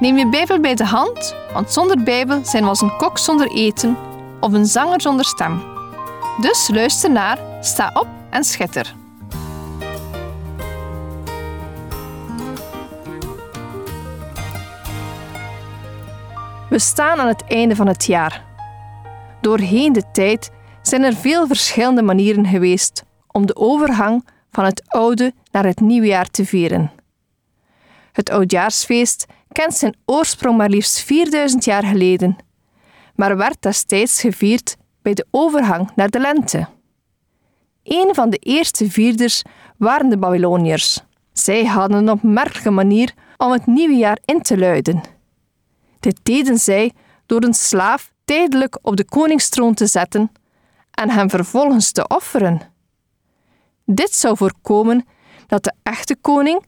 Neem je Bijbel bij de hand, want zonder Bijbel zijn we als een kok zonder eten of een zanger zonder stem. Dus luister naar, sta op en schitter. We staan aan het einde van het jaar. Doorheen de tijd zijn er veel verschillende manieren geweest om de overgang van het oude naar het nieuwe jaar te vieren. Het oudjaarsfeest kent zijn oorsprong maar liefst 4000 jaar geleden, maar werd destijds gevierd bij de overgang naar de lente. Een van de eerste vierders waren de Babyloniërs. Zij hadden een opmerkelijke manier om het nieuwe jaar in te luiden. Dit deden zij door een slaaf tijdelijk op de koningstroon te zetten en hem vervolgens te offeren. Dit zou voorkomen dat de echte koning,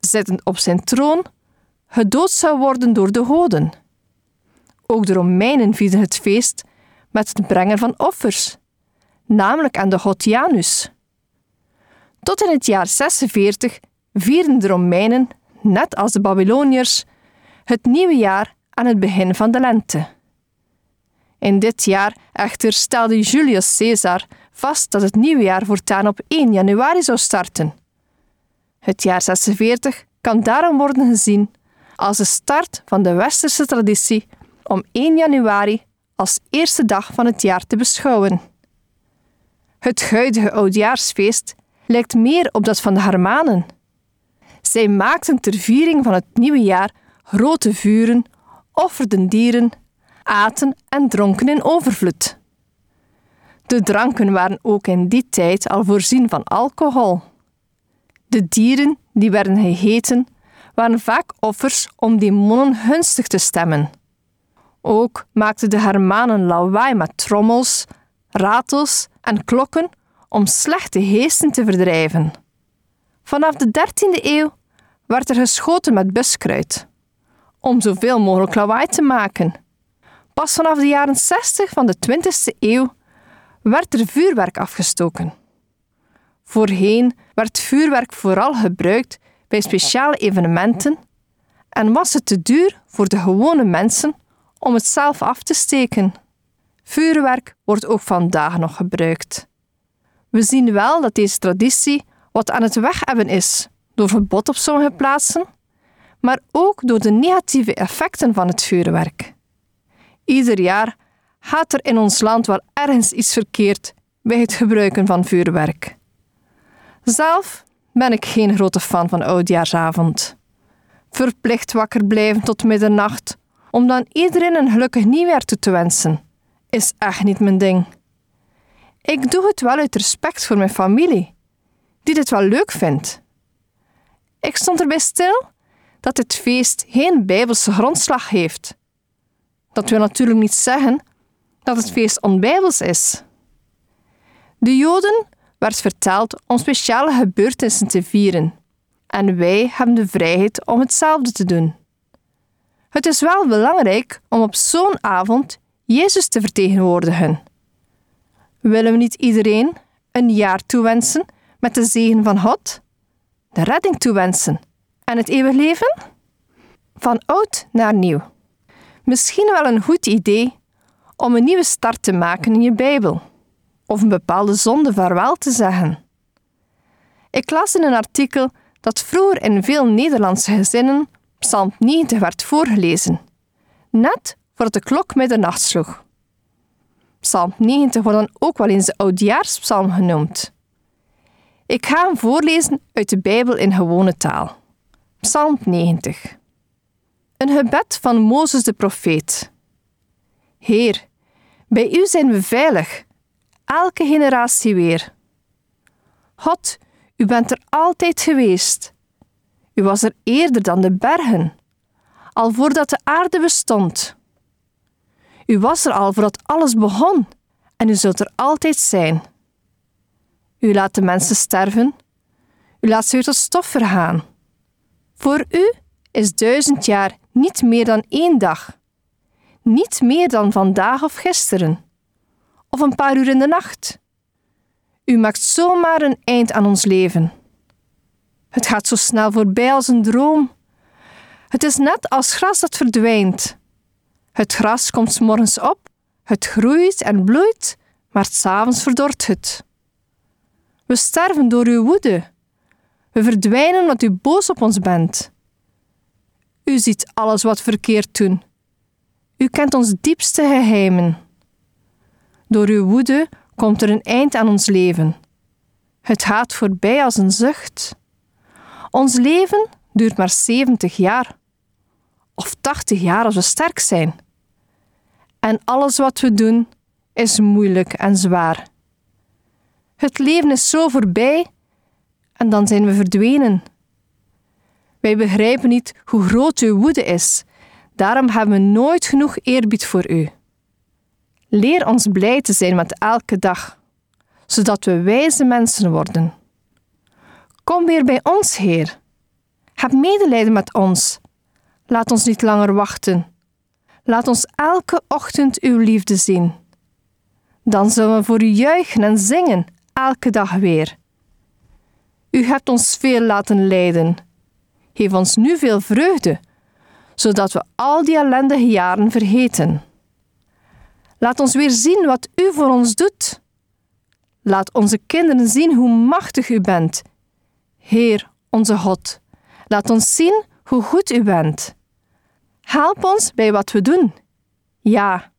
zittend op zijn troon, gedood zou worden door de goden. Ook de Romeinen vierden het feest met het brengen van offers, namelijk aan de god Janus. Tot in het jaar 46 vierden de Romeinen, net als de Babyloniërs, het nieuwe jaar aan het begin van de lente. In dit jaar echter stelde Julius Caesar vast dat het nieuwe jaar voortaan op 1 januari zou starten. Het jaar 46 kan daarom worden gezien als de start van de westerse traditie om 1 januari als eerste dag van het jaar te beschouwen. Het huidige oudjaarsfeest lijkt meer op dat van de Harmanen. Zij maakten ter viering van het nieuwe jaar grote vuren, offerden dieren, aten en dronken in overvloed. De dranken waren ook in die tijd al voorzien van alcohol. De dieren die werden gegeten waren vaak offers om demonen gunstig te stemmen. Ook maakten de Hermanen lawaai met trommels, ratels en klokken om slechte geesten te verdrijven. Vanaf de 13e eeuw werd er geschoten met buskruid, om zoveel mogelijk lawaai te maken. Pas vanaf de jaren 60 van de 20e eeuw werd er vuurwerk afgestoken. Voorheen werd vuurwerk vooral gebruikt bij speciale evenementen en was het te duur voor de gewone mensen om het zelf af te steken. Vuurwerk wordt ook vandaag nog gebruikt. We zien wel dat deze traditie wat aan het weghebben is door verbod op sommige plaatsen, maar ook door de negatieve effecten van het vuurwerk. Ieder jaar gaat er in ons land wel ergens iets verkeerd bij het gebruiken van vuurwerk. Zelf ben ik geen grote fan van oudjaarsavond. Verplicht wakker blijven tot middernacht om dan iedereen een gelukkig nieuwjaar toe te wensen, is echt niet mijn ding. Ik doe het wel uit respect voor mijn familie, die dit wel leuk vindt. Ik stond erbij stil dat dit feest geen bijbelse grondslag heeft. Dat wil natuurlijk niet zeggen dat het feest onbijbels is. De Joden werd verteld om speciale gebeurtenissen te vieren. En wij hebben de vrijheid om hetzelfde te doen. Het is wel belangrijk om op zo'n avond Jezus te vertegenwoordigen. Willen we niet iedereen een jaar toewensen met de zegen van God, de redding toewensen en het eeuwig leven? Van oud naar nieuw. Misschien wel een goed idee om een nieuwe start te maken in je Bijbel of een bepaalde zonde vaarwel te zeggen. Ik las in een artikel dat vroeger in veel Nederlandse gezinnen Psalm 90 werd voorgelezen, net voordat de klok middernacht sloeg. Psalm 90 wordt dan ook wel eens de oudjaarspsalm genoemd. Ik ga hem voorlezen uit de Bijbel in gewone taal. Psalm 90. Een gebed van Mozes de profeet. Heer, bij u zijn we veilig elke generatie weer. God, u bent er altijd geweest. U was er eerder dan de bergen, al voordat de aarde bestond. U was er al voordat alles begon en u zult er altijd zijn. U laat de mensen sterven, u laat ze weer tot stof vergaan. Voor u is duizend jaar niet meer dan één dag, niet meer dan vandaag of gisteren, of een paar uur in de nacht. U maakt zomaar een eind aan ons leven. Het gaat zo snel voorbij als een droom. Het is net als gras dat verdwijnt. Het gras komt s morgens op, het groeit en bloeit, maar s'avonds verdort het. We sterven door uw woede. We verdwijnen omdat u boos op ons bent. U ziet alles wat verkeerd doen. U kent ons diepste geheimen. Door uw woede komt er een eind aan ons leven. Het gaat voorbij als een zucht. Ons leven duurt maar 70 jaar. Of 80 jaar als we sterk zijn. En alles wat we doen is moeilijk en zwaar. Het leven is zo voorbij en dan zijn we verdwenen. Wij begrijpen niet hoe groot uw woede is. Daarom hebben we nooit genoeg eerbied voor u. Leer ons blij te zijn met elke dag, zodat we wijze mensen worden. Kom weer bij ons, Heer. Heb medelijden met ons. Laat ons niet langer wachten. Laat ons elke ochtend uw liefde zien. Dan zullen we voor u juichen en zingen, elke dag weer. U hebt ons veel laten lijden. Geef ons nu veel vreugde, zodat we al die ellendige jaren vergeten. Laat ons weer zien wat u voor ons doet. Laat onze kinderen zien hoe machtig u bent. Heer, onze God, laat ons zien hoe goed u bent. Help ons bij wat we doen. Ja,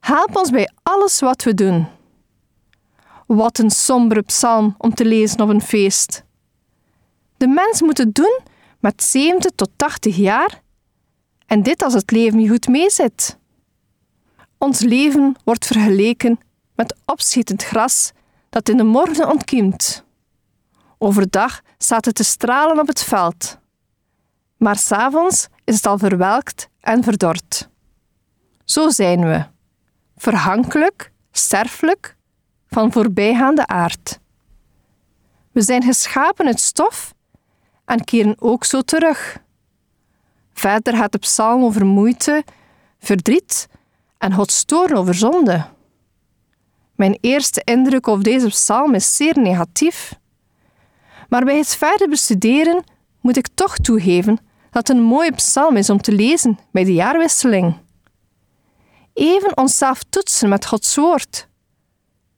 help ons bij alles wat we doen. Wat een sombere psalm om te lezen op een feest. De mens moet het doen met 70 tot 80 jaar en dit als het leven je goed meezit. Ons leven wordt vergeleken met opschietend gras dat in de morgen ontkiemt. Overdag staat het te stralen op het veld, maar s'avonds is het al verwelkt en verdord. Zo zijn we, verhankelijk, sterfelijk, van voorbijgaande aard. We zijn geschapen uit stof en keren ook zo terug. Verder gaat de psalm over moeite, verdriet en Gods toorn over zonde. Mijn eerste indruk over deze psalm is zeer negatief. Maar bij het verder bestuderen moet ik toch toegeven dat het een mooie psalm is om te lezen bij de jaarwisseling. Even onszelf toetsen met Gods woord.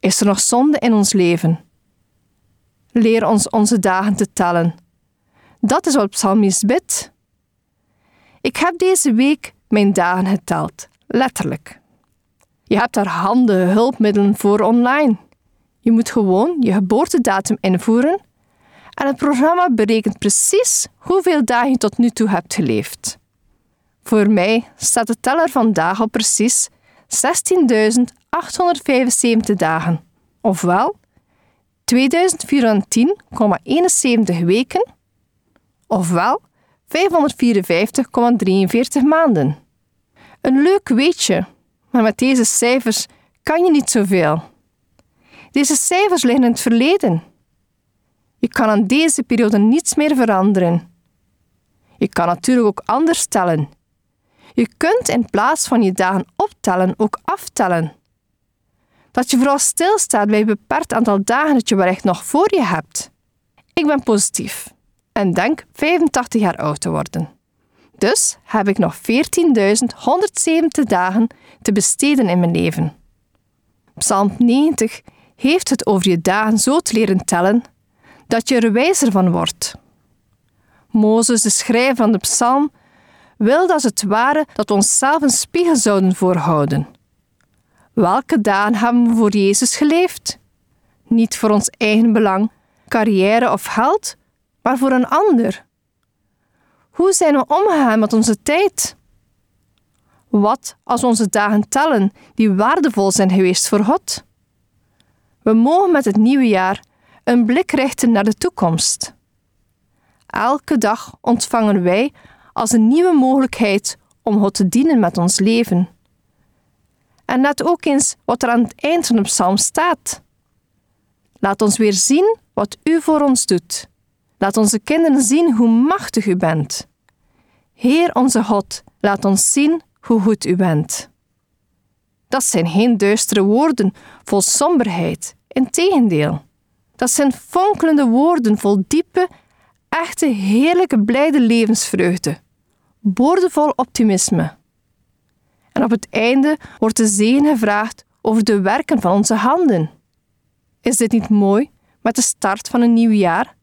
Is er nog zonde in ons leven? Leer ons onze dagen te tellen. Dat is wat psalmist bidt. Ik heb deze week mijn dagen geteld Letterlijk. Je hebt daar handen hulpmiddelen voor online. Je moet gewoon je geboortedatum invoeren en het programma berekent precies hoeveel dagen je tot nu toe hebt geleefd. Voor mij staat de teller vandaag op precies 16.875 dagen, ofwel 2410,71 weken, ofwel 554,43 maanden. Een leuk weetje, maar met deze cijfers kan je niet zoveel. Deze cijfers liggen in het verleden. Je kan aan deze periode niets meer veranderen. Je kan natuurlijk ook anders tellen. Je kunt in plaats van je dagen optellen ook aftellen. Dat je vooral stilstaat bij een beperkt aantal dagen dat je wellicht nog voor je hebt. Ik ben positief en denk 85 jaar oud te worden. Dus heb ik nog 14.170 dagen te besteden in mijn leven. Psalm 90 heeft het over je dagen zo te leren tellen dat je er wijzer van wordt. Mozes, de schrijver van de psalm, wilde als het ware dat we onszelf een spiegel zouden voorhouden. Welke dagen hebben we voor Jezus geleefd? Niet voor ons eigen belang, carrière of geld, maar voor een ander. Hoe zijn we omgegaan met onze tijd? Wat als onze dagen tellen die waardevol zijn geweest voor God? We mogen met het nieuwe jaar een blik richten naar de toekomst. Elke dag ontvangen wij als een nieuwe mogelijkheid om God te dienen met ons leven. En let ook eens wat er aan het eind van de psalm staat. Laat ons weer zien wat u voor ons doet. Laat onze kinderen zien hoe machtig u bent. Heer onze God, laat ons zien hoe goed u bent. Dat zijn geen duistere woorden vol somberheid, integendeel. Dat zijn fonkelende woorden vol diepe, echte, heerlijke, blijde levensvreugde, boordevol optimisme. En op het einde wordt de zegen gevraagd over de werken van onze handen. Is dit niet mooi met de start van een nieuw jaar?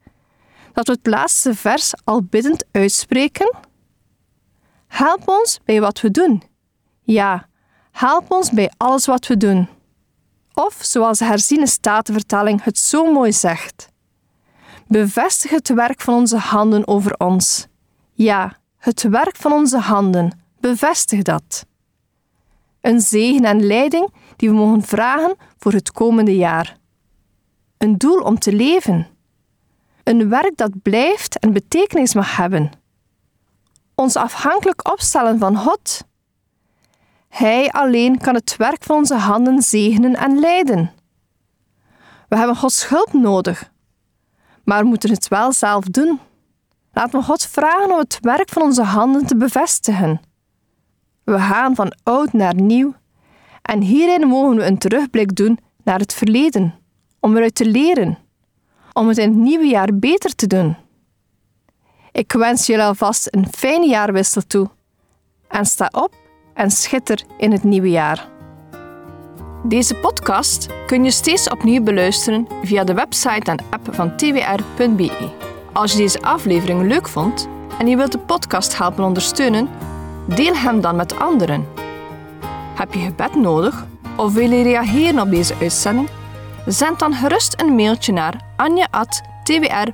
Dat we het laatste vers al biddend uitspreken? Help ons bij wat we doen. Ja, help ons bij alles wat we doen. Of zoals de herziene statenvertaling het zo mooi zegt: Bevestig het werk van onze handen over ons. Ja, het werk van onze handen, bevestig dat. Een zegen en leiding die we mogen vragen voor het komende jaar. Een doel om te leven. Een werk dat blijft en betekenis mag hebben. Ons afhankelijk opstellen van God. Hij alleen kan het werk van onze handen zegenen en leiden. We hebben Gods hulp nodig, maar moeten het wel zelf doen. Laten we God vragen om het werk van onze handen te bevestigen. We gaan van oud naar nieuw en hierin mogen we een terugblik doen naar het verleden, om eruit te leren, om het in het nieuwe jaar beter te doen. Ik wens jullie alvast een fijne jaarwissel toe en sta op en schitter in het nieuwe jaar. Deze podcast kun je steeds opnieuw beluisteren via de website en app van twr.be. Als je deze aflevering leuk vond en je wilt de podcast helpen ondersteunen, deel hem dan met anderen. Heb je gebed nodig of wil je reageren op deze uitzending? Zend dan gerust een mailtje naar anja.twr.be.